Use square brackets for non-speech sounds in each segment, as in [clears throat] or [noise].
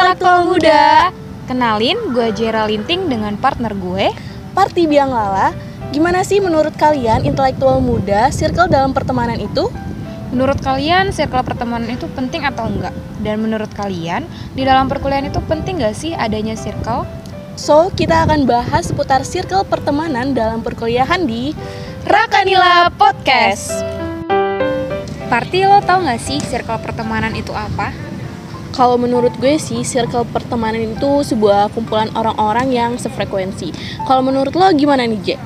Intelektual Muda. Kenalin, gue Jera Linting dengan partner gue. Parti Biang Lala, gimana sih menurut kalian intelektual muda circle dalam pertemanan itu? Menurut kalian, circle pertemanan itu penting atau enggak? Dan menurut kalian, di dalam perkuliahan itu penting gak sih adanya circle? So, kita akan bahas seputar circle pertemanan dalam perkuliahan di Rakanila Podcast. Parti lo tau gak sih circle pertemanan itu apa? Kalau menurut gue sih, circle pertemanan itu sebuah kumpulan orang-orang yang sefrekuensi. Kalau menurut lo gimana nih, Jack?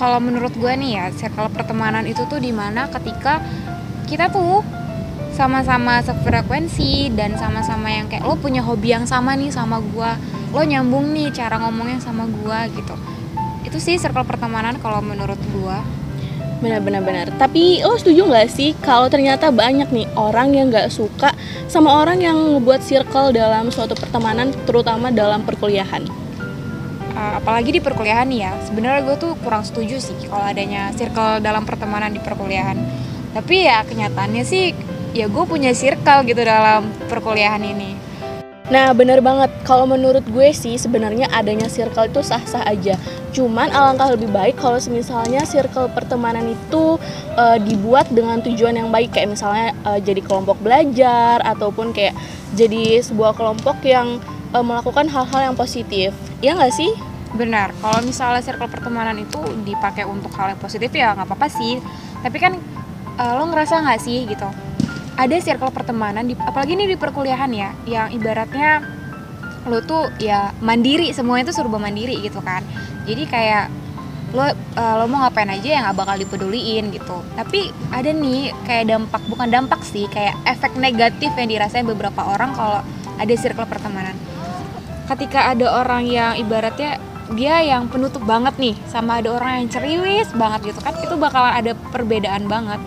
Kalau menurut gue nih ya, circle pertemanan itu tuh di mana ketika kita tuh sama-sama sefrekuensi dan sama-sama yang kayak lo punya hobi yang sama nih sama gue, lo nyambung nih cara ngomongnya sama gue gitu. Itu sih circle pertemanan kalau menurut gue. Benar-benar benar. Tapi lo setuju nggak sih kalau ternyata banyak nih orang yang nggak suka sama orang yang ngebuat circle dalam suatu pertemanan, terutama dalam perkuliahan? Uh, apalagi di perkuliahan nih ya, sebenarnya gue tuh kurang setuju sih kalau adanya circle dalam pertemanan di perkuliahan. Tapi ya kenyataannya sih, ya gue punya circle gitu dalam perkuliahan ini. Nah bener banget, kalau menurut gue sih sebenarnya adanya circle itu sah-sah aja. Cuman alangkah lebih baik kalau misalnya circle pertemanan itu uh, dibuat dengan tujuan yang baik. Kayak misalnya uh, jadi kelompok belajar ataupun kayak jadi sebuah kelompok yang uh, melakukan hal-hal yang positif. Iya nggak sih? Benar, kalau misalnya circle pertemanan itu dipakai untuk hal yang positif ya nggak apa-apa sih. Tapi kan uh, lo ngerasa nggak sih gitu ada circle pertemanan di apalagi ini di perkuliahan ya yang ibaratnya lo tuh ya mandiri semuanya tuh serba mandiri gitu kan. Jadi kayak lo uh, lo mau ngapain aja yang nggak bakal dipeduliin gitu. Tapi ada nih kayak dampak bukan dampak sih kayak efek negatif yang dirasain beberapa orang kalau ada circle pertemanan. Ketika ada orang yang ibaratnya dia yang penutup banget nih sama ada orang yang ceriwis banget gitu kan itu bakalan ada perbedaan banget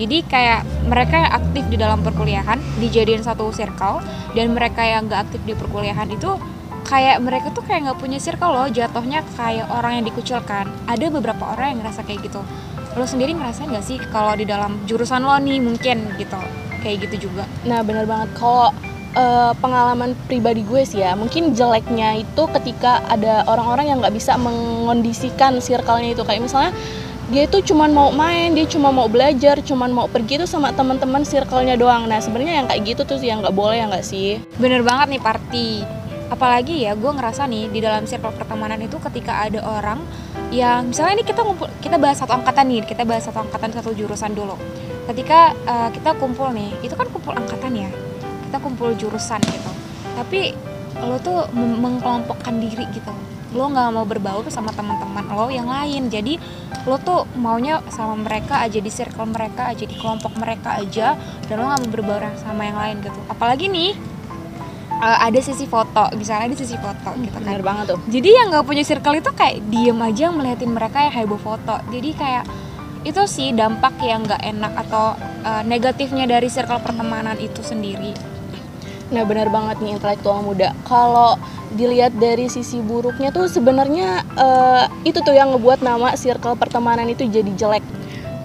jadi kayak mereka yang aktif di dalam perkuliahan dijadiin satu circle dan mereka yang gak aktif di perkuliahan itu kayak mereka tuh kayak nggak punya circle loh jatuhnya kayak orang yang dikucilkan. Ada beberapa orang yang ngerasa kayak gitu. Lo sendiri ngerasain gak sih kalau di dalam jurusan lo nih mungkin gitu kayak gitu juga? Nah bener banget. Kalau uh, pengalaman pribadi gue sih ya mungkin jeleknya itu ketika ada orang-orang yang nggak bisa mengondisikan circle-nya itu. Kayak misalnya dia itu cuma mau main dia cuma mau belajar cuma mau pergi tuh sama teman-teman circle-nya doang. Nah sebenarnya yang kayak gitu tuh yang nggak boleh ya nggak sih. Bener banget nih party apalagi ya gue ngerasa nih di dalam circle pertemanan itu ketika ada orang yang misalnya ini kita ngumpul kita bahas satu angkatan nih kita bahas satu angkatan satu jurusan dulu. Ketika uh, kita kumpul nih itu kan kumpul angkatan ya? Kita kumpul jurusan gitu. Tapi lo tuh mengkelompokkan diri gitu lo nggak mau berbaur sama teman-teman lo yang lain. Jadi lo tuh maunya sama mereka aja di circle mereka aja di kelompok mereka aja dan lo nggak mau berbaur sama yang lain gitu. Apalagi nih uh, ada sisi foto. Misalnya ada sisi foto gitu kan. bener banget tuh. Jadi yang nggak punya circle itu kayak diem aja melihatin mereka yang heboh foto. Jadi kayak itu sih dampak yang nggak enak atau uh, negatifnya dari circle pertemanan itu sendiri nah benar banget nih intelektual muda. Kalau dilihat dari sisi buruknya tuh sebenarnya uh, itu tuh yang ngebuat nama circle pertemanan itu jadi jelek.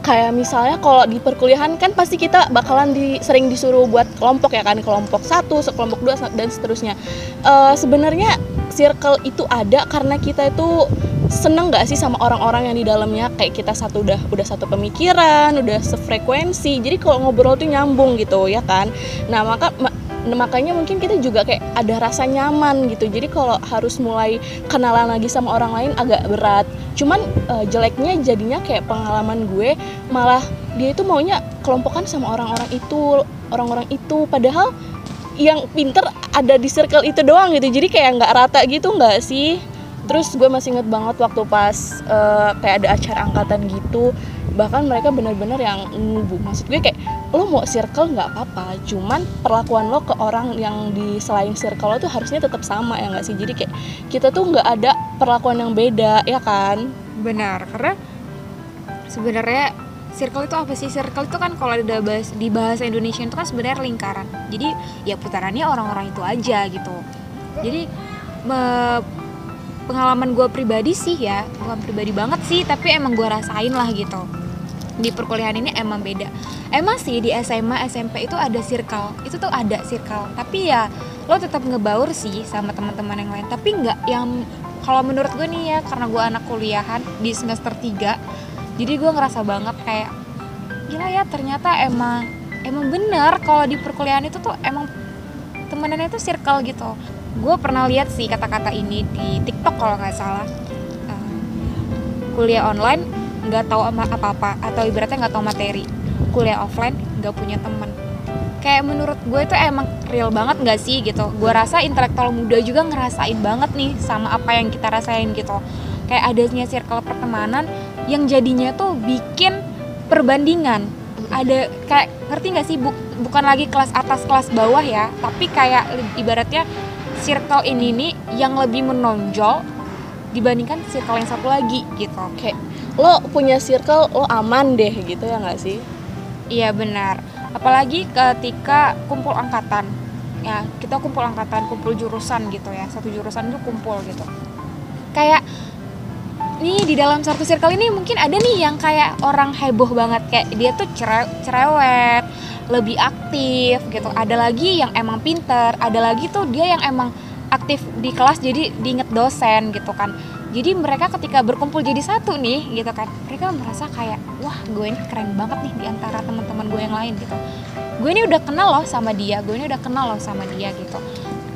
Kayak misalnya kalau di perkuliahan kan pasti kita bakalan di, sering disuruh buat kelompok ya kan kelompok satu kelompok dua dan seterusnya. Uh, sebenarnya circle itu ada karena kita itu seneng gak sih sama orang-orang yang di dalamnya? Kayak kita satu udah udah satu pemikiran udah sefrekuensi. Jadi kalau ngobrol tuh nyambung gitu ya kan? Nah maka Nah, makanya mungkin kita juga kayak ada rasa nyaman gitu. Jadi kalau harus mulai kenalan lagi sama orang lain agak berat. Cuman uh, jeleknya jadinya kayak pengalaman gue malah dia itu maunya kelompokan sama orang-orang itu, orang-orang itu padahal yang pinter ada di circle itu doang gitu. Jadi kayak nggak rata gitu nggak sih? Terus gue masih inget banget waktu pas uh, kayak ada acara angkatan gitu bahkan mereka benar-benar yang ngubu maksud gue kayak lo mau circle nggak apa-apa cuman perlakuan lo ke orang yang di selain circle lo tuh harusnya tetap sama ya nggak sih? Jadi kayak kita tuh nggak ada perlakuan yang beda ya kan? Benar karena sebenarnya circle itu apa sih? Circle itu kan kalau ada bahas di bahasa Indonesia itu kan sebenarnya lingkaran. Jadi ya putarannya orang-orang itu aja gitu. Jadi pengalaman gue pribadi sih ya bukan pribadi banget sih tapi emang gue rasain lah gitu. Di perkuliahan ini emang beda. Emang sih di SMA SMP itu ada circle itu tuh ada circle. Tapi ya lo tetap ngebaur sih sama teman-teman yang lain. Tapi nggak yang kalau menurut gue nih ya karena gue anak kuliahan di semester 3 jadi gue ngerasa banget kayak gila ya ternyata emang emang bener kalau di perkuliahan itu tuh emang temenannya itu circle gitu gue pernah lihat sih kata-kata ini di TikTok kalau nggak salah. Uh, kuliah online nggak tahu apa-apa atau ibaratnya nggak tahu materi. Kuliah offline nggak punya temen. Kayak menurut gue itu emang real banget nggak sih gitu. Gue rasa intelektual muda juga ngerasain banget nih sama apa yang kita rasain gitu. Kayak adanya circle pertemanan yang jadinya tuh bikin perbandingan. Ada kayak ngerti nggak sih? Buk- bukan lagi kelas atas kelas bawah ya tapi kayak ibaratnya circle ini nih yang lebih menonjol dibandingkan circle yang satu lagi gitu kayak lo punya circle lo aman deh gitu ya nggak sih Iya benar. Apalagi ketika kumpul angkatan. Ya, kita kumpul angkatan, kumpul jurusan gitu ya. Satu jurusan itu kumpul gitu. Kayak nih di dalam satu circle ini mungkin ada nih yang kayak orang heboh banget kayak dia tuh cere- cerewet, lebih aktif gitu. Ada lagi yang emang pinter, ada lagi tuh dia yang emang aktif di kelas jadi diinget dosen gitu kan. Jadi mereka ketika berkumpul jadi satu nih gitu kan mereka merasa kayak wah gue ini keren banget nih di antara teman-teman gue yang lain gitu. Gue ini udah kenal loh sama dia gue ini udah kenal loh sama dia gitu.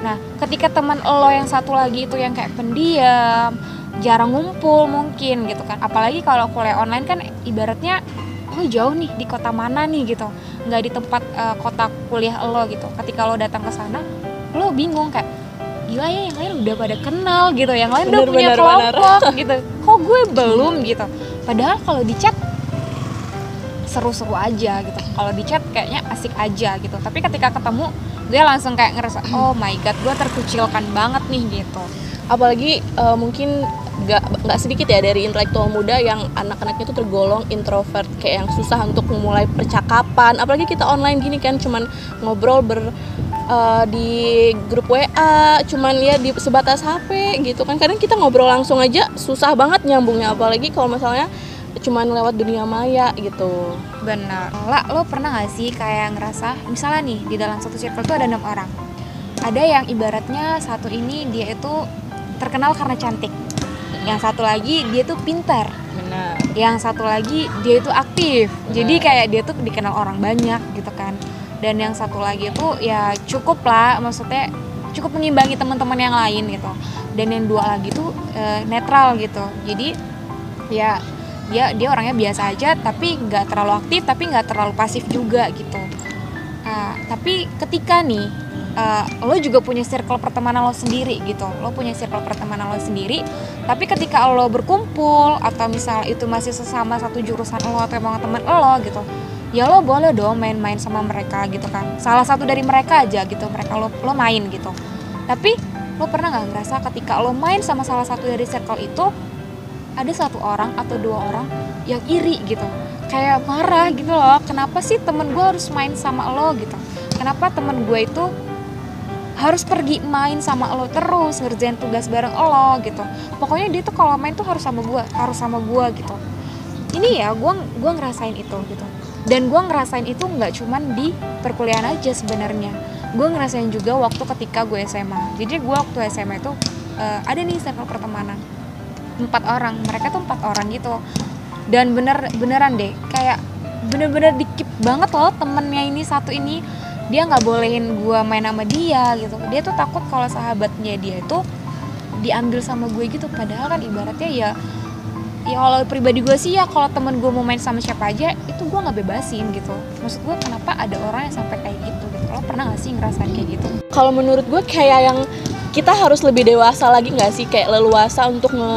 Nah ketika teman lo yang satu lagi itu yang kayak pendiam jarang ngumpul mungkin gitu kan. Apalagi kalau kuliah online kan ibaratnya lo jauh nih di kota mana nih gitu nggak di tempat eh, kota kuliah lo gitu. Ketika lo datang ke sana lo bingung kayak gila ya yang lain udah pada kenal gitu yang lain udah punya bener, bener. kelompok [laughs] gitu. Kok gue belum gitu? Padahal kalau di chat seru-seru aja gitu. Kalau di chat kayaknya asik aja gitu. Tapi ketika ketemu gue langsung kayak ngerasa oh my god gue terkucilkan banget nih gitu. Apalagi eh, mungkin nggak nggak sedikit ya dari intelektual muda yang anak-anaknya itu tergolong introvert kayak yang susah untuk memulai percakapan. Apalagi kita online gini kan cuman ngobrol ber eh, di grup WA cuman ya di sebatas HP gitu kan. Kadang kita ngobrol langsung aja susah banget nyambungnya apalagi kalau misalnya cuman lewat dunia maya gitu. Benar. Lah lo pernah gak sih kayak ngerasa misalnya nih di dalam satu circle tuh ada enam orang. Ada yang ibaratnya satu ini dia itu terkenal karena cantik yang satu lagi dia tuh pintar. Benar. Yang satu lagi dia itu aktif. Jadi kayak dia tuh dikenal orang banyak gitu kan. Dan yang satu lagi itu ya cukup lah maksudnya cukup mengimbangi teman-teman yang lain gitu. Dan yang dua lagi tuh eh, netral gitu. Jadi ya dia dia orangnya biasa aja tapi nggak terlalu aktif tapi nggak terlalu pasif juga gitu. Nah, tapi ketika nih eh, lo juga punya circle pertemanan lo sendiri gitu. Lo punya circle pertemanan lo sendiri tapi ketika lo berkumpul atau misal itu masih sesama satu jurusan lo atau emang teman lo gitu ya lo boleh dong main-main sama mereka gitu kan. Salah satu dari mereka aja gitu mereka lo lo main gitu. Tapi lo pernah nggak ngerasa ketika lo main sama salah satu dari circle itu ada satu orang atau dua orang yang iri gitu. Kayak marah gitu loh kenapa sih temen gue harus main sama lo? gitu. Kenapa temen gue itu harus pergi main sama lo terus ngerjain tugas bareng lo gitu. Pokoknya dia tuh kalau main tuh harus sama gue harus sama gue gitu. Ini ya gue gua ngerasain itu gitu. Dan gue ngerasain itu nggak cuman di perkuliahan aja sebenarnya. Gue ngerasain juga waktu ketika gue SMA jadi gue waktu SMA itu eh, ada nih circle pertemanan. Empat orang mereka tuh empat orang gitu. Dan bener beneran deh kayak bener-bener dikip banget loh temennya ini satu ini dia nggak bolehin gue main sama dia gitu. Dia tuh takut kalau sahabatnya dia itu diambil sama gue gitu. Padahal kan ibaratnya ya ya kalau pribadi gue sih ya kalau temen gue mau main sama siapa aja itu gue nggak bebasin gitu. Maksud gue kenapa ada orang yang sampai kayak gitu gitu? Lo pernah gak sih ngerasain kayak gitu? Kalau menurut gue kayak yang kita harus lebih dewasa lagi nggak sih? Kayak leluasa untuk nge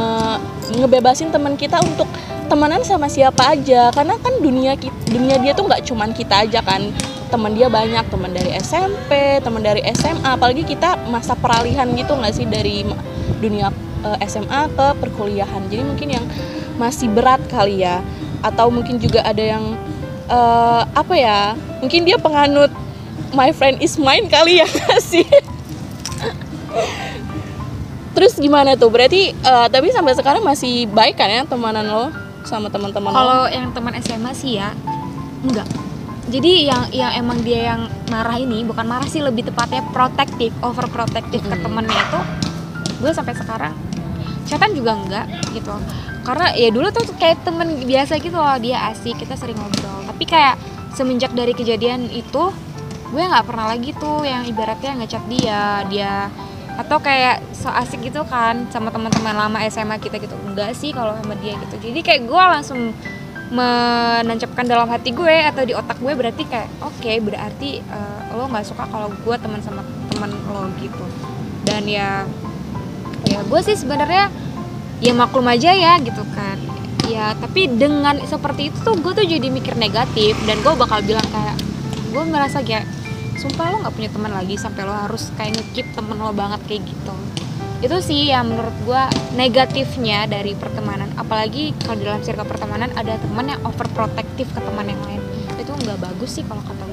ngebebasin teman kita untuk temenan sama siapa aja. Karena kan dunia dunia dia tuh nggak cuman kita aja kan. Teman dia banyak teman dari SMP teman dari SMA apalagi kita masa peralihan gitu nggak sih dari dunia eh, SMA ke perkuliahan. Jadi mungkin yang masih berat kali ya. Atau mungkin juga ada yang eh, apa ya mungkin dia penganut my friend is mine kali ya [laughs] sih? Terus gimana tuh? Berarti eh, tapi sampai sekarang masih baik kan ya temanan lo? Sama teman-teman kalau yang teman SMA sih ya enggak. Jadi yang yang emang dia yang marah ini bukan marah sih lebih tepatnya protektif overprotective ke Mm. temennya itu gue sampai sekarang chatan juga enggak gitu. Karena ya dulu tuh kayak temen biasa gitu loh dia asik kita sering ngobrol. Tapi kayak semenjak dari kejadian itu gue nggak pernah lagi tuh yang ibaratnya ngechat dia dia atau kayak so asik gitu kan sama teman-teman lama SMA kita gitu. Enggak sih kalau sama dia gitu. Jadi kayak gue langsung menancapkan dalam hati gue atau di otak gue berarti kayak oke berarti eh, lo nggak suka kalau gue teman sama teman lo gitu. Dan ya ya gue sih sebenarnya ya maklum aja ya gitu kan. Ya tapi dengan seperti itu tuh gue tuh jadi mikir negatif dan gue bakal bilang kayak gue merasa kayak sumpah lo nggak punya teman lagi sampai lo harus kayak ngekip temen lo banget kayak gitu. Itu sih yang menurut gue negatifnya dari pertemanan. Apalagi kalau dalam circle pertemanan ada teman yang overprotective ke teman yang lain. Itu nggak bagus sih kalau kata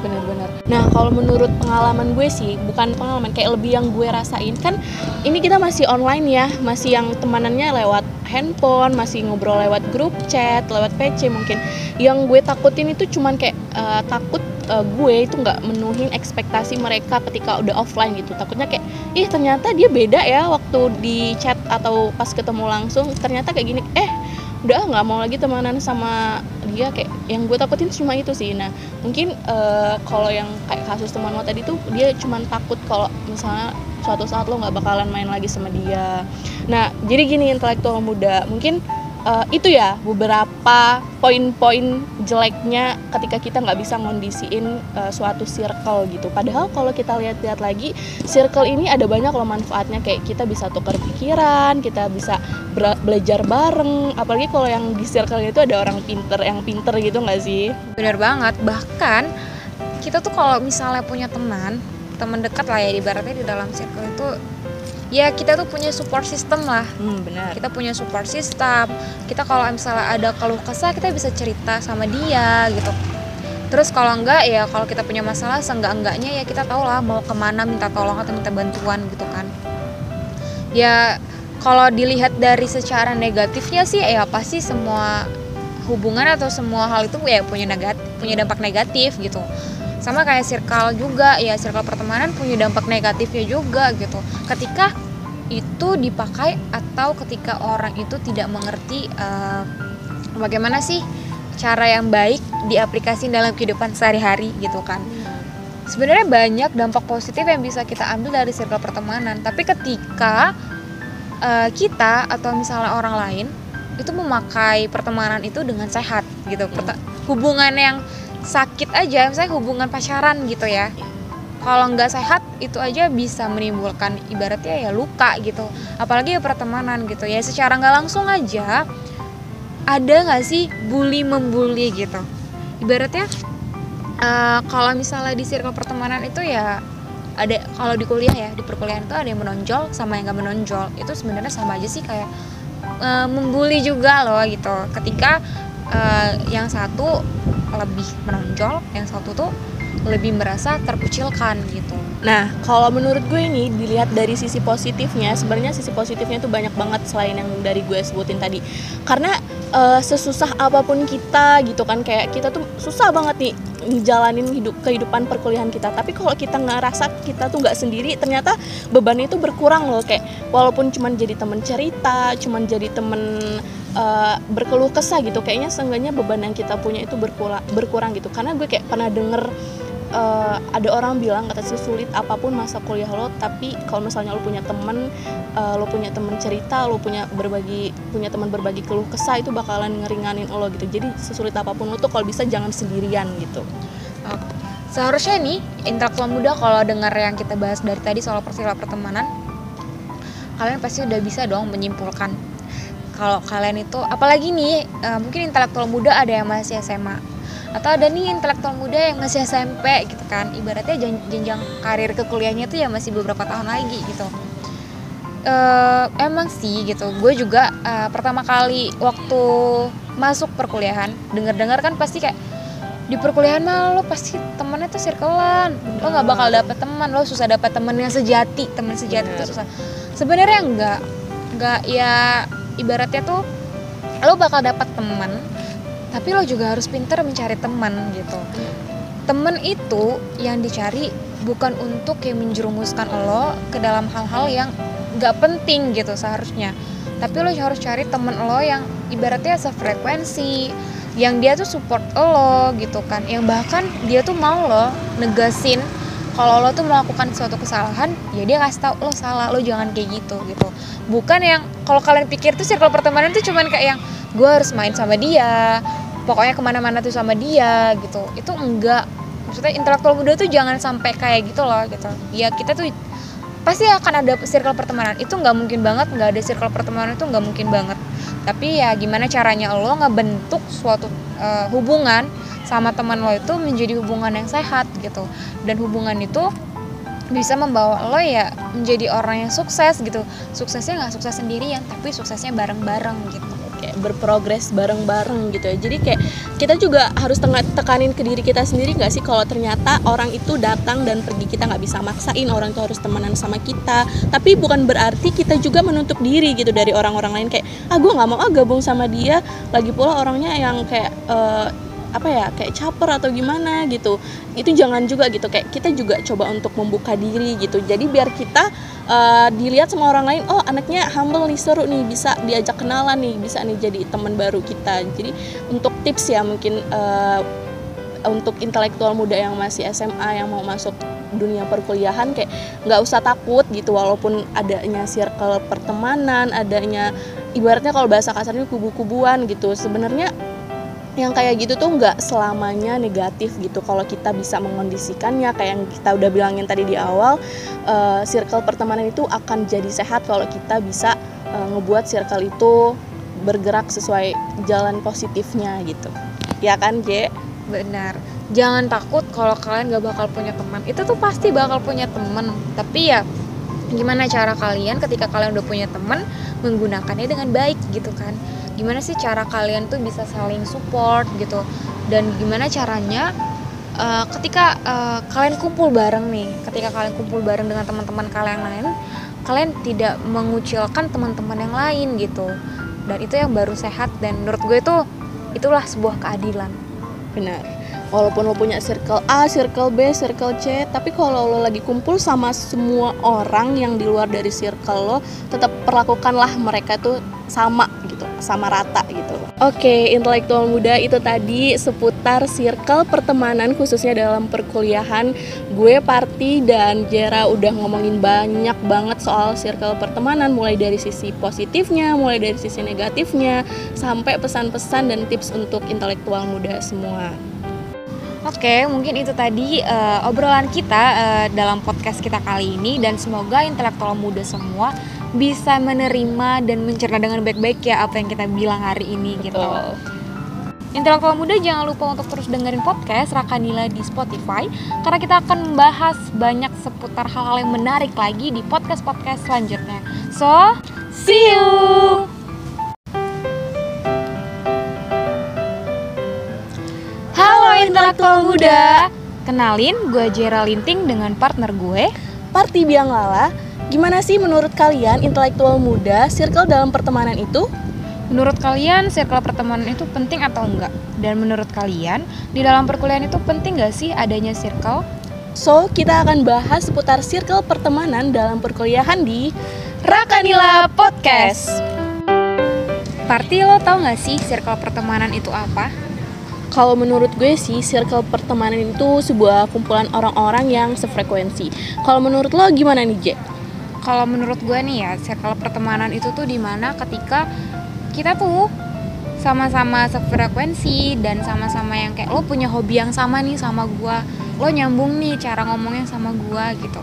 benar-benar. Nah kalau menurut pengalaman gue sih bukan pengalaman kayak lebih yang gue rasain. Kan ini kita masih online ya masih yang temanannya lewat handphone masih ngobrol lewat grup chat lewat PC mungkin. Yang gue takutin itu cuman kayak eh, takut eh, gue itu nggak menuhin ekspektasi mereka ketika udah offline gitu. Takutnya kayak ih ternyata dia beda ya waktu di chat atau pas ketemu langsung. Ternyata kayak gini. Eh udah nggak mau lagi temenan sama dia kayak yang gue takutin cuma itu sih. Nah mungkin eh, kalau yang kayak kasus teman lo tadi tuh dia cuma takut kalau misalnya suatu saat lo nggak bakalan main lagi sama dia. Nah jadi gini intelektual muda. Mungkin eh, itu ya beberapa poin-poin jeleknya ketika kita nggak bisa ngondisiin eh, suatu circle gitu. Padahal kalau kita lihat-lihat lagi circle ini ada banyak loh manfaatnya. Kayak kita bisa tukar pikiran kita bisa belajar bareng. Apalagi kalau yang di circle itu ada orang pinter yang pinter gitu nggak sih? Bener banget. Bahkan kita tuh kalau misalnya punya teman teman dekat lah ya ibaratnya di dalam circle itu ya kita tuh punya support system lah. Hmm benar. Kita punya support system. Kita kalau misalnya ada keluh kesah kita bisa cerita sama dia gitu. Terus kalau enggak ya kalau kita punya masalah seenggak enggaknya ya kita tahu lah mau ke mana minta tolong atau minta bantuan gitu kan. Ya kalau dilihat dari secara negatifnya sih ya pasti semua hubungan atau semua hal itu ya punya negatif punya dampak negatif gitu sama kayak circle juga ya circle pertemanan punya dampak negatifnya juga gitu. Ketika itu dipakai atau ketika orang itu tidak mengerti eh, bagaimana sih cara yang baik diaplikasikan dalam kehidupan sehari-hari gitu kan. Sebenarnya banyak dampak positif yang bisa kita ambil dari circle pertemanan tapi ketika eh, kita atau misalnya orang lain itu memakai pertemanan itu dengan sehat gitu. Perta- hubungan yang sakit aja misalnya hubungan pacaran gitu ya. Kalau nggak sehat itu aja bisa menimbulkan ibaratnya ya luka gitu. Apalagi ya pertemanan gitu ya. Secara nggak langsung aja ada nggak sih bully membuli gitu? Ibaratnya eh, kalau misalnya di circle pertemanan itu ya ada kalau di kuliah ya di perkuliahan itu ada yang menonjol sama yang nggak menonjol. Itu sebenarnya sama aja sih kayak eh, membuli juga loh gitu. Ketika eh, yang satu lebih menonjol yang satu tuh lebih merasa terkucilkan gitu Nah, kalau menurut gue ini dilihat dari sisi positifnya, sebenarnya sisi positifnya tuh banyak banget selain yang dari gue sebutin tadi. Karena eh, sesusah apa pun kita gitu kan kayak kita tuh susah banget nih ngejalanin hidup kehidupan perkuliahan kita. Tapi kalau kita ngerasa kita tuh nggak sendiri, ternyata bebannya itu berkurang loh kayak walaupun cuman jadi temen cerita, cuman jadi temen eh, berkeluh kesah gitu. Kayaknya seenggaknya beban yang kita punya itu berkurang berkurang gitu. Karena gue kayak pernah denger eh, ada orang bilang kata sesulit apa pun masa kuliah lo tapi kalau misalnya lo punya temen eh, lo punya temen cerita lo punya berbagi punya teman berbagi keluh kesah itu bakalan ngeringanin lo gitu. Jadi sesulit apa pun lo tuh kalau bisa jangan sendirian gitu. Seharusnya nih intelektual muda kalau dengar yang kita bahas dari tadi soal peristiwa pertemanan kalian pasti udah bisa dong menyimpulkan kalau kalian itu apalagi nih eh, mungkin intelektual muda ada yang masih SMA atau ada nih intelektual muda yang masih SMP gitu kan. Ibaratnya jen- jenjang karir ke kuliahnya tuh ya masih beberapa tahun lagi gitu. Eh, emang sih gitu. Gue juga eh, pertama kali waktu masuk perkuliahan denger-dengar kan pasti kayak di perkuliahan mah lo pasti temennya tuh circlean lo nggak bakal dapet teman lo susah dapet temen yang sejati. Temen sejati Bener. tuh susah. Sebenarnya enggak. Enggak ya ibaratnya tuh lo bakal dapat teman tapi lo juga harus pinter mencari teman gitu. Temen itu yang dicari bukan untuk yang menjerumuskan lo ke dalam hal-hal yang gak penting gitu seharusnya. Tapi lo harus cari temen lo yang ibaratnya sefrekuensi yang dia tuh support lo gitu kan. Yang bahkan dia tuh mau lo negasin kalau lo tuh melakukan suatu kesalahan ya dia kasih tau lo salah lo jangan kayak gitu gitu. Bukan yang kalau kalian pikir tuh circle pertemanan tuh cuman kayak yang gue harus main sama dia pokoknya ke mana-mana tuh sama dia gitu. Itu enggak. Maksudnya intelektual muda tuh jangan sampai kayak gitu loh gitu. Ya kita tuh pasti akan ada circle pertemanan. Itu nggak mungkin banget nggak ada circle pertemanan itu nggak mungkin banget. Tapi ya gimana caranya lo ngebentuk suatu uh, hubungan sama teman lo itu menjadi hubungan yang sehat gitu. Dan hubungan itu bisa membawa lo ya menjadi orang yang sukses gitu. Suksesnya nggak sukses sendirian tapi suksesnya bareng-bareng gitu. Kayak berprogres bareng-bareng gitu ya. Jadi kayak kita juga harus tekanin ke diri kita sendiri nggak sih? Kalau ternyata orang itu datang dan pergi kita nggak bisa maksain orang itu harus temenan sama kita. Tapi bukan berarti kita juga menutup diri gitu dari orang-orang lain. Kayak ah gue nggak mau ah gabung sama dia. Lagi pula orangnya yang kayak uh, apa ya kayak caper atau gimana gitu. Itu jangan juga gitu kayak kita juga coba untuk membuka diri gitu. Jadi biar kita uh, dilihat sama orang lain oh anaknya humble nih seru nih bisa diajak kenalan nih bisa nih jadi teman baru kita. Jadi untuk tips ya mungkin uh, untuk intelektual muda yang masih SMA yang mau masuk dunia perkuliahan kayak nggak usah takut gitu walaupun adanya circle pertemanan adanya ibaratnya kalau bahasa kasarnya kubu-kubuan gitu. Sebenarnya yang kayak gitu tuh nggak selamanya negatif gitu. Kalau kita bisa mengondisikannya kayak yang kita udah bilangin tadi di awal uh, circle pertemanan itu akan jadi sehat kalau kita bisa uh, ngebuat circle itu bergerak sesuai jalan positifnya gitu. Ya kan J? Benar. Jangan takut kalau kalian gak bakal punya teman. Itu tuh pasti bakal punya teman. Tapi ya gimana cara kalian ketika kalian udah punya teman menggunakannya dengan baik gitu kan gimana sih cara kalian tuh bisa saling support gitu? Dan gimana caranya uh, ketika uh, kalian kumpul bareng nih ketika kalian kumpul bareng dengan teman-teman kalian lain kalian tidak mengucilkan teman-teman yang lain gitu. Dan itu yang baru sehat dan menurut gue itu itulah sebuah keadilan. Benar. Walaupun lo punya circle A, circle B, circle C, tapi kalau lo lagi kumpul sama semua orang yang di luar dari circle lo, tetap perlakukanlah mereka tuh sama gitu, sama rata gitu. Oke, okay, intelektual muda itu tadi seputar circle pertemanan khususnya dalam perkuliahan. Gue Parti dan Jera udah ngomongin banyak banget soal circle pertemanan mulai dari sisi positifnya, mulai dari sisi negatifnya, sampai pesan-pesan dan tips untuk intelektual muda semua. Oke, mungkin itu tadi uh, obrolan kita uh, dalam podcast kita kali ini dan semoga intelektual muda semua bisa menerima dan mencerna dengan baik-baik ya apa yang kita bilang hari ini gitu. Betul. gitu. Intelektual muda jangan lupa untuk terus dengerin podcast Rakanila di Spotify karena kita akan membahas banyak seputar hal-hal yang menarik lagi di podcast-podcast selanjutnya. So, see you. intelektual muda. Kenalin, gue Jera Linting dengan partner gue, Parti Biang Lala. Gimana sih menurut kalian intelektual muda circle dalam pertemanan itu? Menurut kalian circle pertemanan itu penting atau enggak? Dan menurut kalian di dalam perkuliahan itu penting gak sih adanya circle? So, kita akan bahas seputar circle pertemanan dalam perkuliahan di Rakanila Podcast. Parti lo tau gak sih circle pertemanan itu apa? kalau menurut gue sih circle pertemanan itu sebuah kumpulan orang-orang yang sefrekuensi. Kalau menurut lo gimana nih, Jack? Kalau menurut gue nih ya, circle pertemanan itu tuh di mana ketika kita tuh sama-sama sefrekuensi dan sama-sama yang kayak lo punya hobi yang sama nih sama gue, lo nyambung nih cara ngomongnya sama gue gitu.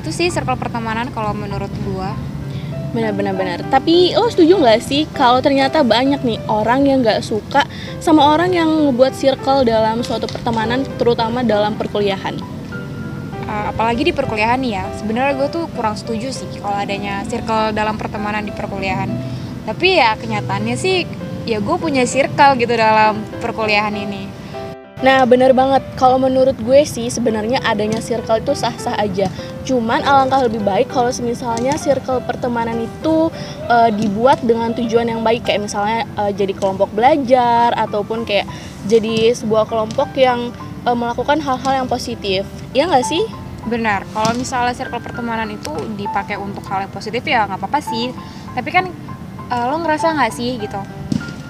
Itu sih circle pertemanan kalau menurut gue benar-benar benar. Tapi lo setuju nggak sih kalau ternyata banyak nih orang yang nggak suka sama orang yang ngebuat circle dalam suatu pertemanan terutama dalam perkuliahan uh, apalagi di perkuliahan ya sebenarnya gue tuh kurang setuju sih kalau adanya circle dalam pertemanan di perkuliahan tapi ya kenyataannya sih ya gue punya circle gitu dalam perkuliahan ini Nah, bener banget. Kalau menurut gue sih sebenarnya adanya circle itu sah-sah aja. Cuman alangkah lebih baik kalau misalnya circle pertemanan itu uh, dibuat dengan tujuan yang baik kayak misalnya uh, jadi kelompok belajar ataupun kayak jadi sebuah kelompok yang uh, melakukan hal-hal yang positif. Ya nggak sih? Benar. Kalau misalnya circle pertemanan itu dipakai untuk hal yang positif ya nggak apa-apa sih. Tapi kan uh, lo ngerasa nggak sih gitu?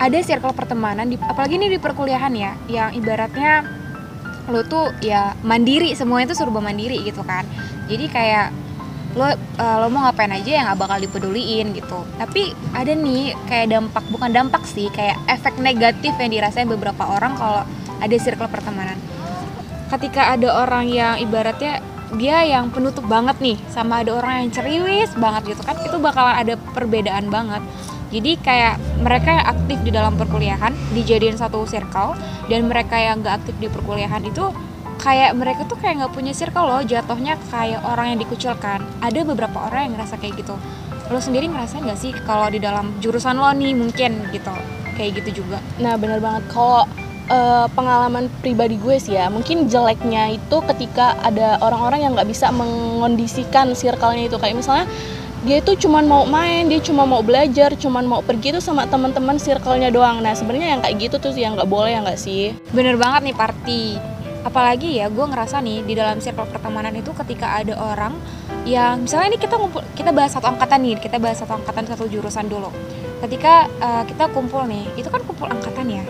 ada circle pertemanan di, apalagi ini di perkuliahan ya yang ibaratnya lo tuh ya mandiri semuanya tuh serba mandiri gitu kan jadi kayak lo uh, lo mau ngapain aja yang gak bakal dipeduliin gitu tapi ada nih kayak dampak bukan dampak sih kayak efek negatif yang dirasain beberapa orang kalau ada circle pertemanan ketika ada orang yang ibaratnya dia yang penutup banget nih sama ada orang yang ceriwis banget gitu kan itu bakalan ada perbedaan banget. Jadi kayak mereka yang aktif di dalam perkuliahan dijadiin satu circle dan mereka yang nggak aktif di perkuliahan itu kayak mereka tuh kayak nggak punya circle loh jatuhnya kayak orang yang dikucilkan. Ada beberapa orang yang ngerasa kayak gitu. Lo sendiri ngerasain nggak sih kalau di dalam jurusan lo nih mungkin gitu kayak gitu juga? Nah bener banget. Kalau uh, pengalaman pribadi gue sih ya. Mungkin jeleknya itu ketika ada orang-orang yang nggak bisa mengondisikan circle-nya itu. Kayak misalnya dia itu cuma mau main dia cuma mau belajar cuma mau pergi tuh sama teman-teman circle-nya doang. Nah sebenarnya yang kayak gitu tuh yang nggak boleh ya nggak sih? Bener banget nih party apalagi ya gue ngerasa nih di dalam circle pertemanan itu ketika ada orang yang misalnya ini kita ngumpul kita bahas satu angkatan nih kita bahas satu angkatan satu jurusan dulu. Ketika uh, kita kumpul nih itu kan kumpul angkatan ya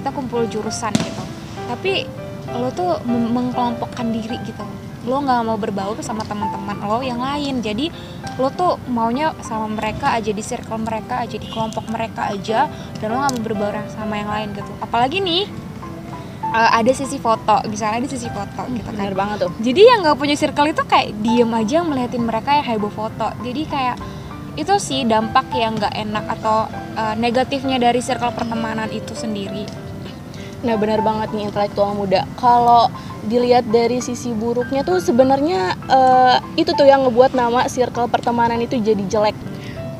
kita kumpul jurusan gitu. Tapi lo tuh mengkelompokkan diri gitu. Lo nggak mau berbaur sama teman-teman lo yang lain. Jadi lo tuh maunya sama mereka aja di circle mereka aja di kelompok mereka aja dan lo nggak mau berbaur sama yang lain gitu. Apalagi nih uh, ada sisi foto. Misalnya ada sisi foto hmm, gitu kan. Bener banget tuh. Jadi yang nggak punya circle itu kayak diem aja melihatin mereka yang heboh foto. Jadi kayak itu sih dampak yang nggak enak atau uh, negatifnya dari circle pertemanan itu sendiri nah benar banget nih intelektual muda. Kalau dilihat dari sisi buruknya tuh sebenarnya uh, itu tuh yang ngebuat nama circle pertemanan itu jadi jelek.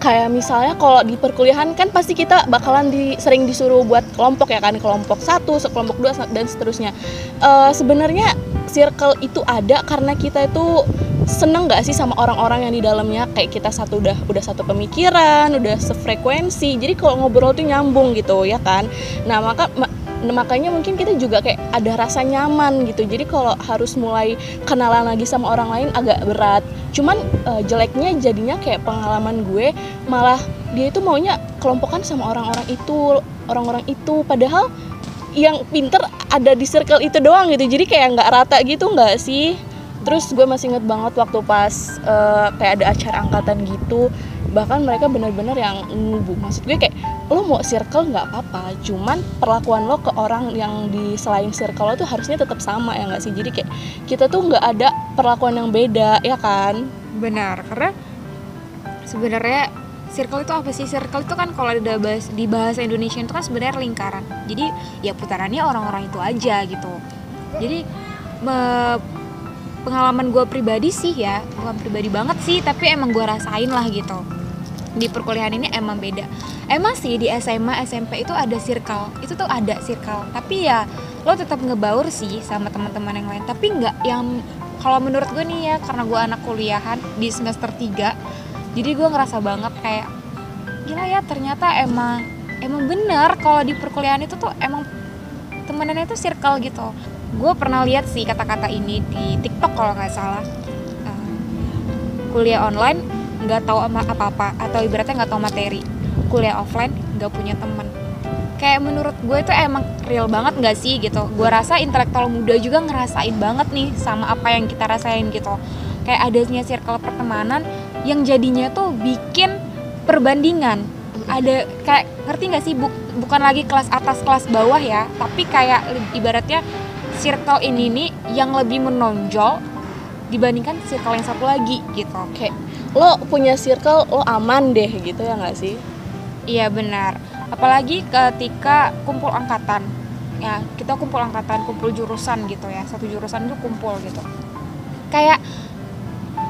Kayak misalnya kalau di perkuliahan kan pasti kita bakalan di, sering disuruh buat kelompok ya kan kelompok satu sekelompok dua dan seterusnya. Uh, sebenarnya circle itu ada karena kita itu seneng gak sih sama orang-orang yang di dalamnya? Kayak kita satu udah udah satu pemikiran udah sefrekuensi. Jadi kalau ngobrol tuh nyambung gitu ya kan? Nah maka nah, makanya mungkin kita juga kayak ada rasa nyaman gitu. Jadi kalau harus mulai kenalan lagi sama orang lain agak berat. Cuman uh, jeleknya jadinya kayak pengalaman gue malah dia itu maunya kelompokan sama orang-orang itu orang-orang itu. Padahal yang pinter ada di circle itu doang gitu. Jadi kayak nggak rata gitu nggak sih? Terus gue masih inget banget waktu pas uh, kayak ada acara angkatan gitu. Bahkan mereka benar-benar yang ngubu maksud gue kayak lo mau circle nggak apa-apa cuman perlakuan lo ke orang yang di selain circle lo tuh harusnya tetap sama ya nggak sih? Jadi kayak kita tuh nggak ada perlakuan yang beda ya kan? Benar karena sebenarnya circle itu apa sih? Circle itu kan kalau ada bahas, di bahasa Indonesia itu kan sebenarnya lingkaran. Jadi ya putarannya orang-orang itu aja gitu. Jadi me, pengalaman gue pribadi sih ya bukan pribadi banget sih tapi emang gue rasain lah gitu di perkuliahan ini emang beda. Emang sih di SMA SMP itu ada circle. Itu tuh ada circle. Tapi ya lo tetap ngebaur sih sama teman-teman yang lain. Tapi nggak yang kalau menurut gue nih ya karena gue anak kuliahan di semester 3 jadi gue ngerasa banget kayak gila ya ternyata emang emang bener kalau di perkuliahan itu tuh emang temenannya itu circle gitu. Gue pernah lihat sih kata-kata ini di TikTok kalau nggak salah. Uh, kuliah online nggak tahu apa-apa atau ibaratnya nggak tahu materi. Kuliah offline nggak punya temen. Kayak menurut gue itu emang real banget nggak sih gitu? Gue rasa intelektual muda juga ngerasain banget nih sama apa yang kita rasain gitu. Kayak adanya circle pertemanan yang jadinya tuh bikin perbandingan. Ada kayak ngerti nggak sih? Buk, bukan lagi kelas atas kelas bawah ya tapi kayak ibaratnya circle ini nih yang lebih menonjol dibandingkan circle yang satu lagi gitu. Kayak lo punya circle lo aman deh gitu ya nggak sih? Iya benar. Apalagi ketika kumpul angkatan. Ya kita kumpul angkatan kumpul jurusan gitu ya. Satu jurusan itu kumpul gitu. Kayak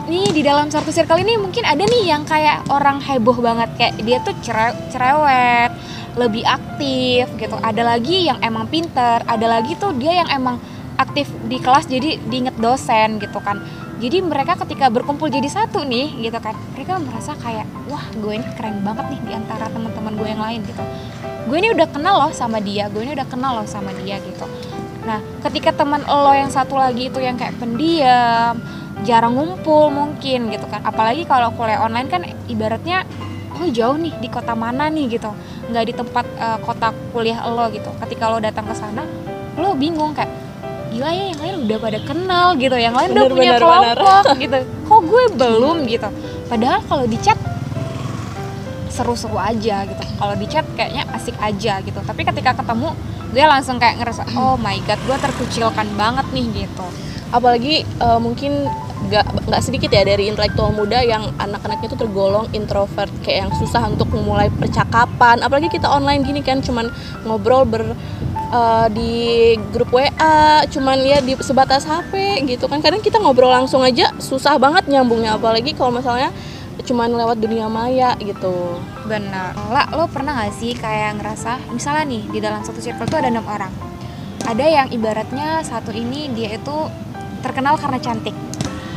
nih di dalam satu circle ini mungkin ada nih yang kayak orang heboh banget. Kayak dia tuh cere cerewet lebih aktif gitu. Ada lagi yang emang pinter ada lagi tuh dia yang emang aktif di kelas jadi diinget dosen gitu kan jadi mereka ketika berkumpul jadi satu nih gitu kan mereka merasa kayak wah gue ini keren banget nih di antara teman-teman gue yang lain gitu. Gue ini udah kenal loh sama dia gue ini udah kenal loh sama dia gitu. Nah ketika teman lo yang satu lagi itu yang kayak pendiam jarang ngumpul mungkin gitu kan. Apalagi kalau kuliah online kan ibaratnya lo jauh nih di kota mana nih gitu. Nggak di tempat uh, kota kuliah lo gitu. Ketika lo datang ke sana lo bingung kayak gila ya yang lain udah pada kenal gitu yang lain Bener, udah punya bener, kelompok [laughs] gitu. Kok gue belum gitu? Padahal kalau di chat seru-seru aja gitu. Kalau di chat kayaknya asik aja gitu. Tapi ketika ketemu gue langsung kayak ngerasa [clears throat] oh my god gue terkucilkan banget nih gitu. Apalagi uh, mungkin nggak nggak sedikit ya dari intelektual muda yang anak-anaknya itu tergolong introvert kayak yang susah untuk memulai percakapan. Apalagi kita online gini kan cuman ngobrol ber uh, di grup WA cuman ya di sebatas HP gitu kan. Kadang kita ngobrol langsung aja susah banget nyambungnya. Apalagi kalau misalnya cuman lewat dunia maya gitu. Benar. Lah lo pernah gak sih kayak ngerasa misalnya nih di dalam satu circle tuh ada enam orang. Ada yang ibaratnya satu ini dia itu terkenal karena cantik.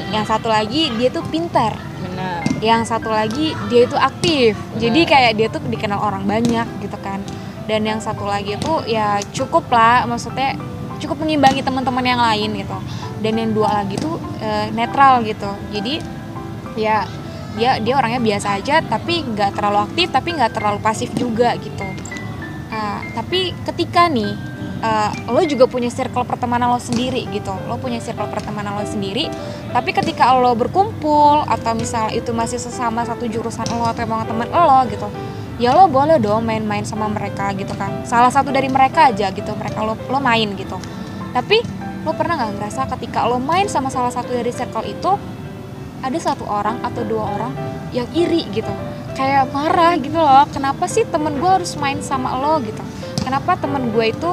Yang satu lagi dia tuh pintar. Benar. Yang satu lagi dia itu aktif. Jadi kayak dia tuh dikenal orang banyak gitu kan dan yang satu lagi itu ya cukup lah maksudnya cukup mengimbangi teman-teman yang lain gitu. Dan yang dua lagi tuh e, netral gitu. Jadi ya dia dia orangnya biasa aja tapi nggak terlalu aktif tapi nggak terlalu pasif juga gitu. Uh, tapi ketika nih uh, lo juga punya circle pertemanan lo sendiri gitu. Lo punya circle pertemanan lo sendiri tapi ketika lo berkumpul atau misalnya itu masih sesama satu jurusan lo atau emang teman lo gitu ya lo boleh dong main-main sama mereka gitu kan. Salah satu dari mereka aja gitu mereka lo lo main gitu. Tapi lo pernah nggak ngerasa ketika lo main sama salah satu dari circle itu ada satu orang atau dua orang yang iri gitu. Kayak marah gitu loh kenapa sih temen gue harus main sama lo gitu? Kenapa temen gue itu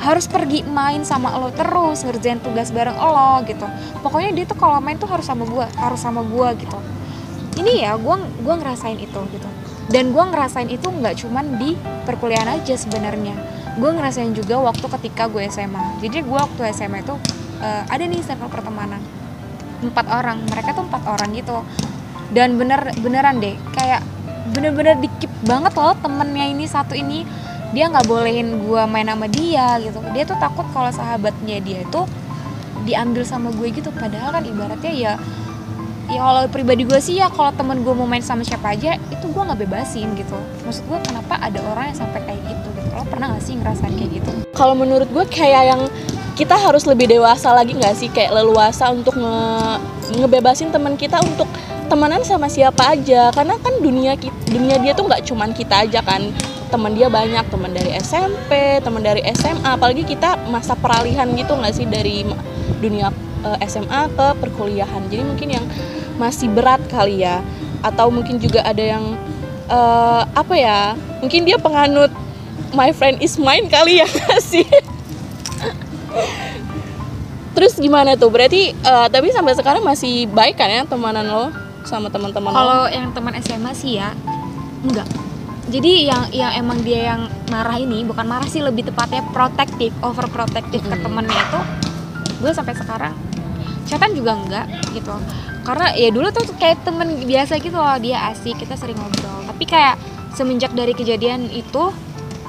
harus pergi main sama lo terus ngerjain tugas bareng lo gitu? Pokoknya dia tuh kalau main tuh harus sama gue harus sama gue gitu. Ini ya gue gua ngerasain itu gitu dan gue ngerasain itu nggak cuman di perkuliahan aja sebenarnya. Gue ngerasain juga waktu ketika gue SMA jadi gue waktu SMA itu uh, ada nih circle pertemanan. Empat orang mereka tuh empat orang gitu. Dan bener beneran deh kayak bener-bener dikip banget loh temennya ini satu ini. Dia nggak bolehin gue main sama dia gitu. Dia tuh takut kalau sahabatnya dia itu diambil sama gue gitu. Padahal kan ibaratnya ya ya kalau pribadi gue sih ya kalau temen gue mau main sama siapa aja itu gue nggak bebasin gitu. Maksud gue kenapa ada orang yang sampai kayak gitu gitu? Lo pernah gak sih ngerasain kayak gitu? Kalau menurut gue kayak yang kita harus lebih dewasa lagi nggak sih? Kayak leluasa untuk nge ngebebasin teman kita untuk temenan sama siapa aja. Karena kan dunia dunia dia tuh nggak cuman kita aja kan. Teman dia banyak teman dari SMP teman dari SMA apalagi kita masa peralihan gitu nggak sih? Dari dunia eh, SMA ke perkuliahan. Jadi mungkin yang masih berat kali ya atau mungkin juga ada yang uh, apa ya mungkin dia penganut my friend is mine kali ya [laughs] sih Terus gimana tuh? Berarti uh, tapi sampai sekarang masih baik kan ya temanan lo sama teman-teman? Kalau yang teman SMA sih ya enggak. Jadi yang yang emang dia yang marah ini bukan marah sih lebih tepatnya protektif, overprotective hmm. ke temennya itu gue sampai sekarang catatan juga enggak gitu karena ya dulu tuh kayak temen biasa gitu loh dia asik kita sering ngobrol. Tapi kayak semenjak dari kejadian itu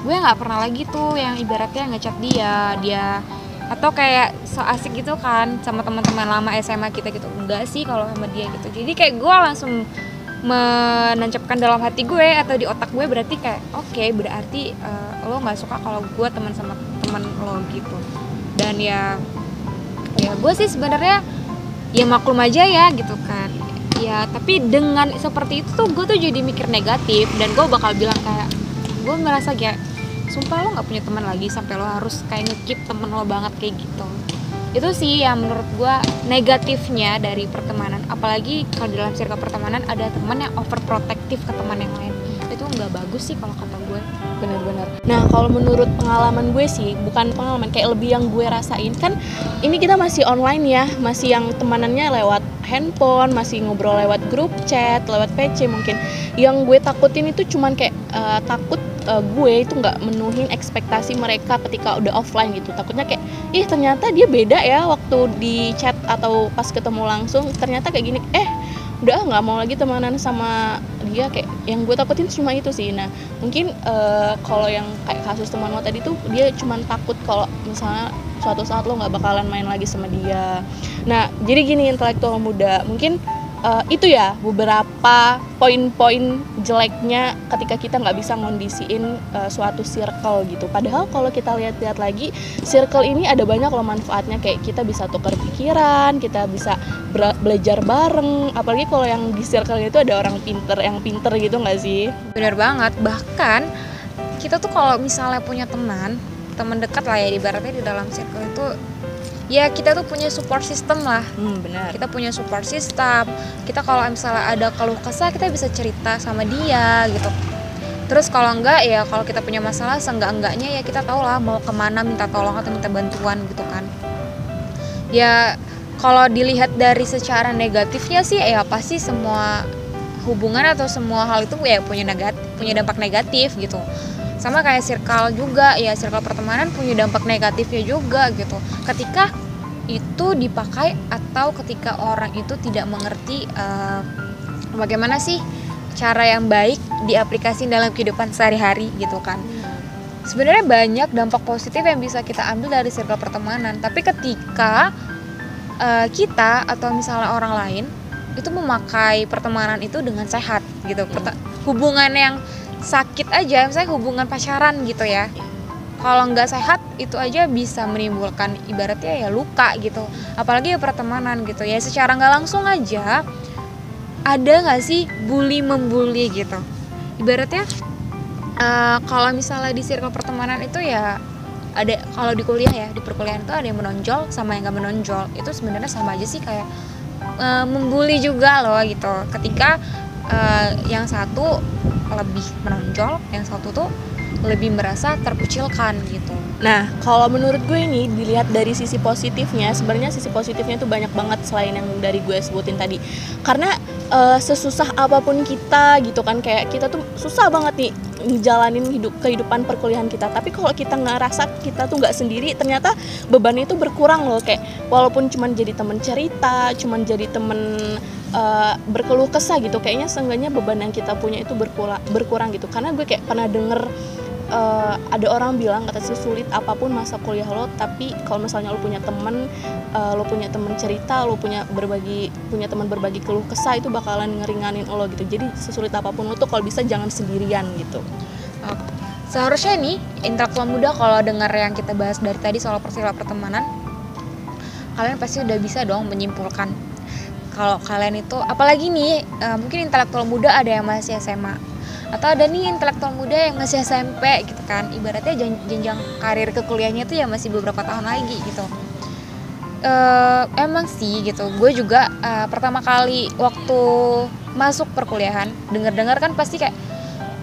gue nggak pernah lagi tuh yang ibaratnya ngechat dia dia atau kayak so asik gitu kan sama teman-teman lama SMA kita gitu. Enggak sih kalau sama dia gitu. Jadi kayak gue langsung menancapkan dalam hati gue atau di otak gue berarti kayak oke okay, berarti uh, lo nggak suka kalau gue teman sama teman lo gitu. Dan ya ya gue sih sebenarnya ya maklum aja ya gitu kan. Ya tapi dengan seperti itu tuh gue tuh jadi mikir negatif. Dan gue bakal bilang kayak gue ngerasa kayak sumpah lo nggak punya teman lagi sampai lo harus kayak ngekip temen lo banget kayak gitu. Itu sih yang menurut gue negatifnya dari pertemanan. Apalagi kalau dalam circle pertemanan ada teman yang overprotective ke teman yang lain. Itu nggak bagus sih kalau kata gue benar-benar. Nah kalau menurut pengalaman gue sih bukan pengalaman kayak lebih yang gue rasain. Kan ini kita masih online ya masih yang temanannya lewat handphone masih ngobrol lewat grup chat lewat PC mungkin. Yang gue takutin itu cuman kayak uh, takut uh, gue itu nggak menuhin ekspektasi mereka ketika udah offline gitu. Takutnya kayak ih ternyata dia beda ya waktu di chat atau pas ketemu langsung. Ternyata kayak gini. Eh udah nggak mau lagi temenan sama dia kayak yang gue takutin cuma itu sih. Nah mungkin uh, kalau yang kayak kasus teman lo tadi tuh dia cuma takut kalau misalnya suatu saat lo nggak bakalan main lagi sama dia. Nah jadi gini intelektual muda mungkin uh, itu ya beberapa poin-poin jeleknya ketika kita nggak bisa ngondisiin uh, suatu circle gitu. Padahal kalau kita lihat-lihat lagi, circle ini ada banyak loh manfaatnya kayak kita bisa tukar pikiran, kita bisa belajar bareng. Apalagi kalau yang di circle itu ada orang pinter yang pinter gitu nggak sih? Bener banget. Bahkan kita tuh kalau misalnya punya teman, teman dekat lah ya di baratnya di dalam circle itu ya kita tuh punya support system lah. Hmm, benar. Kita punya support system. Kita kalau misalnya ada keluh kesah kita bisa cerita sama dia gitu. Terus kalau enggak ya kalau kita punya masalah seenggak enggaknya ya kita tahu lah mau ke mana minta tolong atau minta bantuan gitu kan. Ya kalau dilihat dari secara negatifnya sih ya pasti semua hubungan atau semua hal itu ya punya negatif punya dampak negatif gitu sama kayak circle juga ya circle pertemanan punya dampak negatifnya juga gitu. Ketika itu dipakai atau ketika orang itu tidak mengerti uh, bagaimana sih cara yang baik diaplikasi dalam kehidupan sehari-hari gitu kan. Sebenarnya banyak dampak positif yang bisa kita ambil dari circle pertemanan tapi ketika uh, kita atau misalnya orang lain itu memakai pertemanan itu dengan sehat gitu. Hubungan yang sakit aja misalnya hubungan pacaran gitu ya. Kalau nggak sehat itu aja bisa menimbulkan ibaratnya ya luka gitu. Apalagi ya pertemanan gitu ya. Secara nggak langsung aja ada nggak sih bully membuli gitu? Ibaratnya uh, kalau misalnya di circle pertemanan itu ya ada kalau di kuliah ya di perkuliahan itu ada yang menonjol sama yang nggak menonjol. Itu sebenarnya sama aja sih kayak uh, membuli juga loh gitu. Ketika uh, yang satu lebih menonjol yang satu tuh lebih merasa terkucilkan gitu. Nah, kalau menurut gue ini dilihat dari sisi positifnya, sebenarnya sisi positifnya tuh banyak banget selain yang dari gue sebutin tadi. Karena uh, sesusah apa pun kita gitu kan kayak kita tuh susah banget nih ngejalanin hidup kehidupan perkuliahan kita. Tapi kalau kita ngerasa kita tuh nggak sendiri, ternyata beban itu berkurang loh kayak walaupun cuman jadi temen cerita, cuman jadi temen uh, berkeluh kesah gitu. Kayaknya seenggaknya beban yang kita punya itu berkurang berkurang gitu. Karena gue kayak pernah denger uh, ada orang bilang kata sulit apa pun masa kuliah lo tapi kalau misalnya lo punya temen uh, lo punya temen cerita lo punya berbagi punya teman berbagi keluh kesah itu bakalan ngeringanin lo gitu. Jadi sesulit apa pun lo tuh kalau bisa jangan sendirian gitu. Seharusnya nih intelektual muda kalau dengar yang kita bahas dari tadi soal peristiwa pertemanan kalian pasti udah bisa dong menyimpulkan kalau kalian itu apalagi nih uh, mungkin intelektual muda ada yang masih SMA atau ada nih intelektual muda yang masih SMP gitu kan. Ibaratnya jenjang karir ke kuliahnya itu ya masih beberapa tahun lagi gitu. Uh, emang sih gitu. Gue juga uh, pertama kali waktu masuk perkuliahan dengar-dengar kan pasti kayak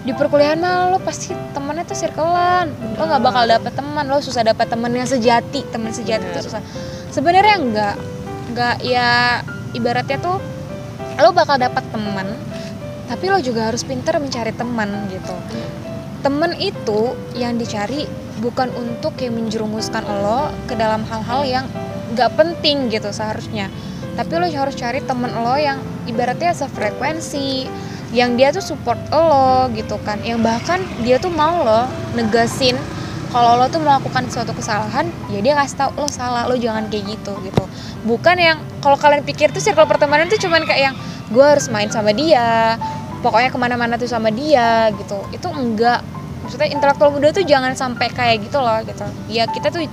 di perkuliahan mah lo pasti temennya tuh circlean. Lo nggak bakal dapet teman. Lo susah dapet temen yang sejati. Temen sejati itu susah. Sebenarnya enggak. Enggak ya ibaratnya tuh lo bakal dapat teman tapi lo juga harus pinter mencari teman gitu. Temen itu yang dicari bukan untuk yang menjerumuskan lo ke dalam hal-hal yang gak penting gitu seharusnya. Tapi lo harus cari temen lo yang ibaratnya sefrekuensi yang dia tuh support lo gitu kan. Yang bahkan dia tuh mau lo negasin kalau lo tuh melakukan suatu kesalahan ya dia kasih tau lo salah lo jangan kayak gitu gitu. Bukan yang kalau kalian pikir tuh circle pertemanan tuh cuman kayak yang gue harus main sama dia pokoknya ke mana-mana tuh sama dia gitu. Itu enggak. Maksudnya intelektual muda tuh jangan sampai kayak gitu loh gitu. Ya kita tuh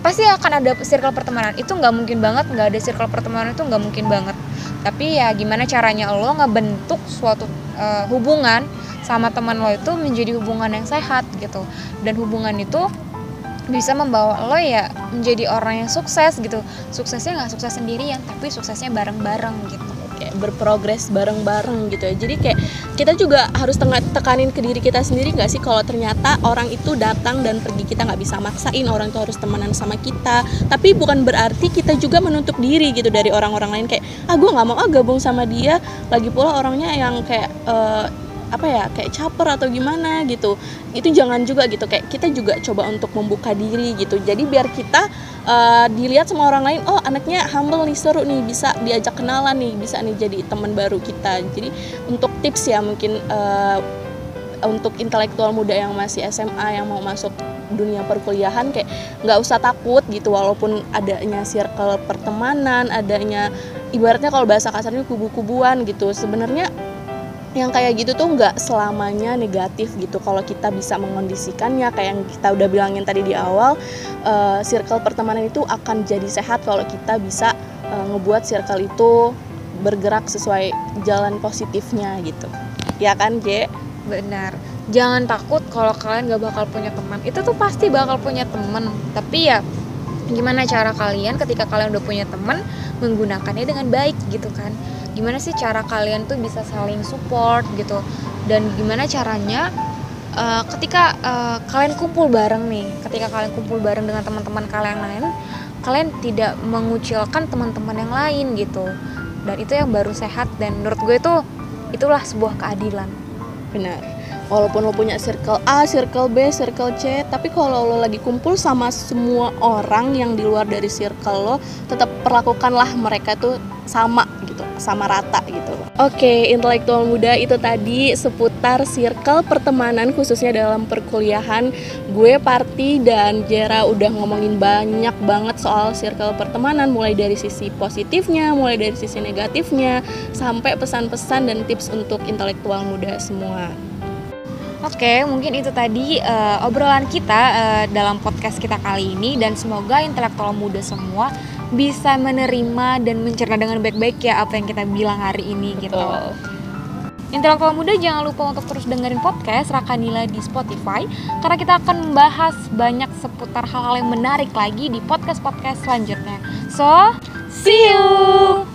pasti akan ada circle pertemanan. Itu nggak mungkin banget nggak ada circle pertemanan itu nggak mungkin banget. Tapi ya gimana caranya lo ngebentuk suatu uh, hubungan sama teman lo itu menjadi hubungan yang sehat gitu. Dan hubungan itu bisa membawa lo ya menjadi orang yang sukses gitu. Suksesnya nggak sukses sendirian tapi suksesnya bareng-bareng gitu. Kayak berprogres bareng-bareng gitu ya. Jadi kayak kita juga harus tekanin ke diri kita sendiri nggak sih? Kalau ternyata orang itu datang dan pergi kita nggak bisa maksain orang itu harus temenan sama kita. Tapi bukan berarti kita juga menutup diri gitu dari orang-orang lain. Kayak ah gue nggak mau ah gabung sama dia. Lagi pula orangnya yang kayak uh, apa ya kayak caper atau gimana gitu. Itu jangan juga gitu kayak kita juga coba untuk membuka diri gitu. Jadi biar kita uh, dilihat sama orang lain oh anaknya humble nih seru nih bisa diajak kenalan nih bisa nih jadi teman baru kita. Jadi untuk tips ya mungkin uh, untuk intelektual muda yang masih SMA yang mau masuk dunia perkuliahan kayak nggak usah takut gitu walaupun adanya circle pertemanan adanya ibaratnya kalau bahasa kasarnya kubu-kubuan gitu. Sebenarnya yang kayak gitu tuh nggak selamanya negatif gitu. Kalau kita bisa mengondisikannya kayak yang kita udah bilangin tadi di awal uh, circle pertemanan itu akan jadi sehat kalau kita bisa uh, ngebuat circle itu bergerak sesuai jalan positifnya gitu. Ya kan J? Benar. Jangan takut kalau kalian gak bakal punya teman. Itu tuh pasti bakal punya teman. Tapi ya gimana cara kalian ketika kalian udah punya teman menggunakannya dengan baik gitu kan gimana sih cara kalian tuh bisa saling support gitu? Dan gimana caranya uh, ketika uh, kalian kumpul bareng nih ketika kalian kumpul bareng dengan teman-teman kalian lain kalian tidak mengucilkan teman-teman yang lain gitu. Dan itu yang baru sehat dan menurut gue itu itulah sebuah keadilan. Benar walaupun lo punya circle A, circle B, circle C, tapi kalau lo lagi kumpul sama semua orang yang di luar dari circle lo, tetap perlakukanlah mereka tuh sama gitu, sama rata gitu. Oke, intelektual muda itu tadi seputar circle pertemanan khususnya dalam perkuliahan. Gue Parti dan Jera udah ngomongin banyak banget soal circle pertemanan mulai dari sisi positifnya, mulai dari sisi negatifnya, sampai pesan-pesan dan tips untuk intelektual muda semua. Oke, mungkin itu tadi uh, obrolan kita uh, dalam podcast kita kali ini dan semoga intelektual muda semua bisa menerima dan mencerna dengan baik-baik ya apa yang kita bilang hari ini gitu. Betul. gitu. Intelektual muda jangan lupa untuk terus dengerin podcast Rakanila di Spotify karena kita akan membahas banyak seputar hal-hal yang menarik lagi di podcast-podcast selanjutnya. So, see you.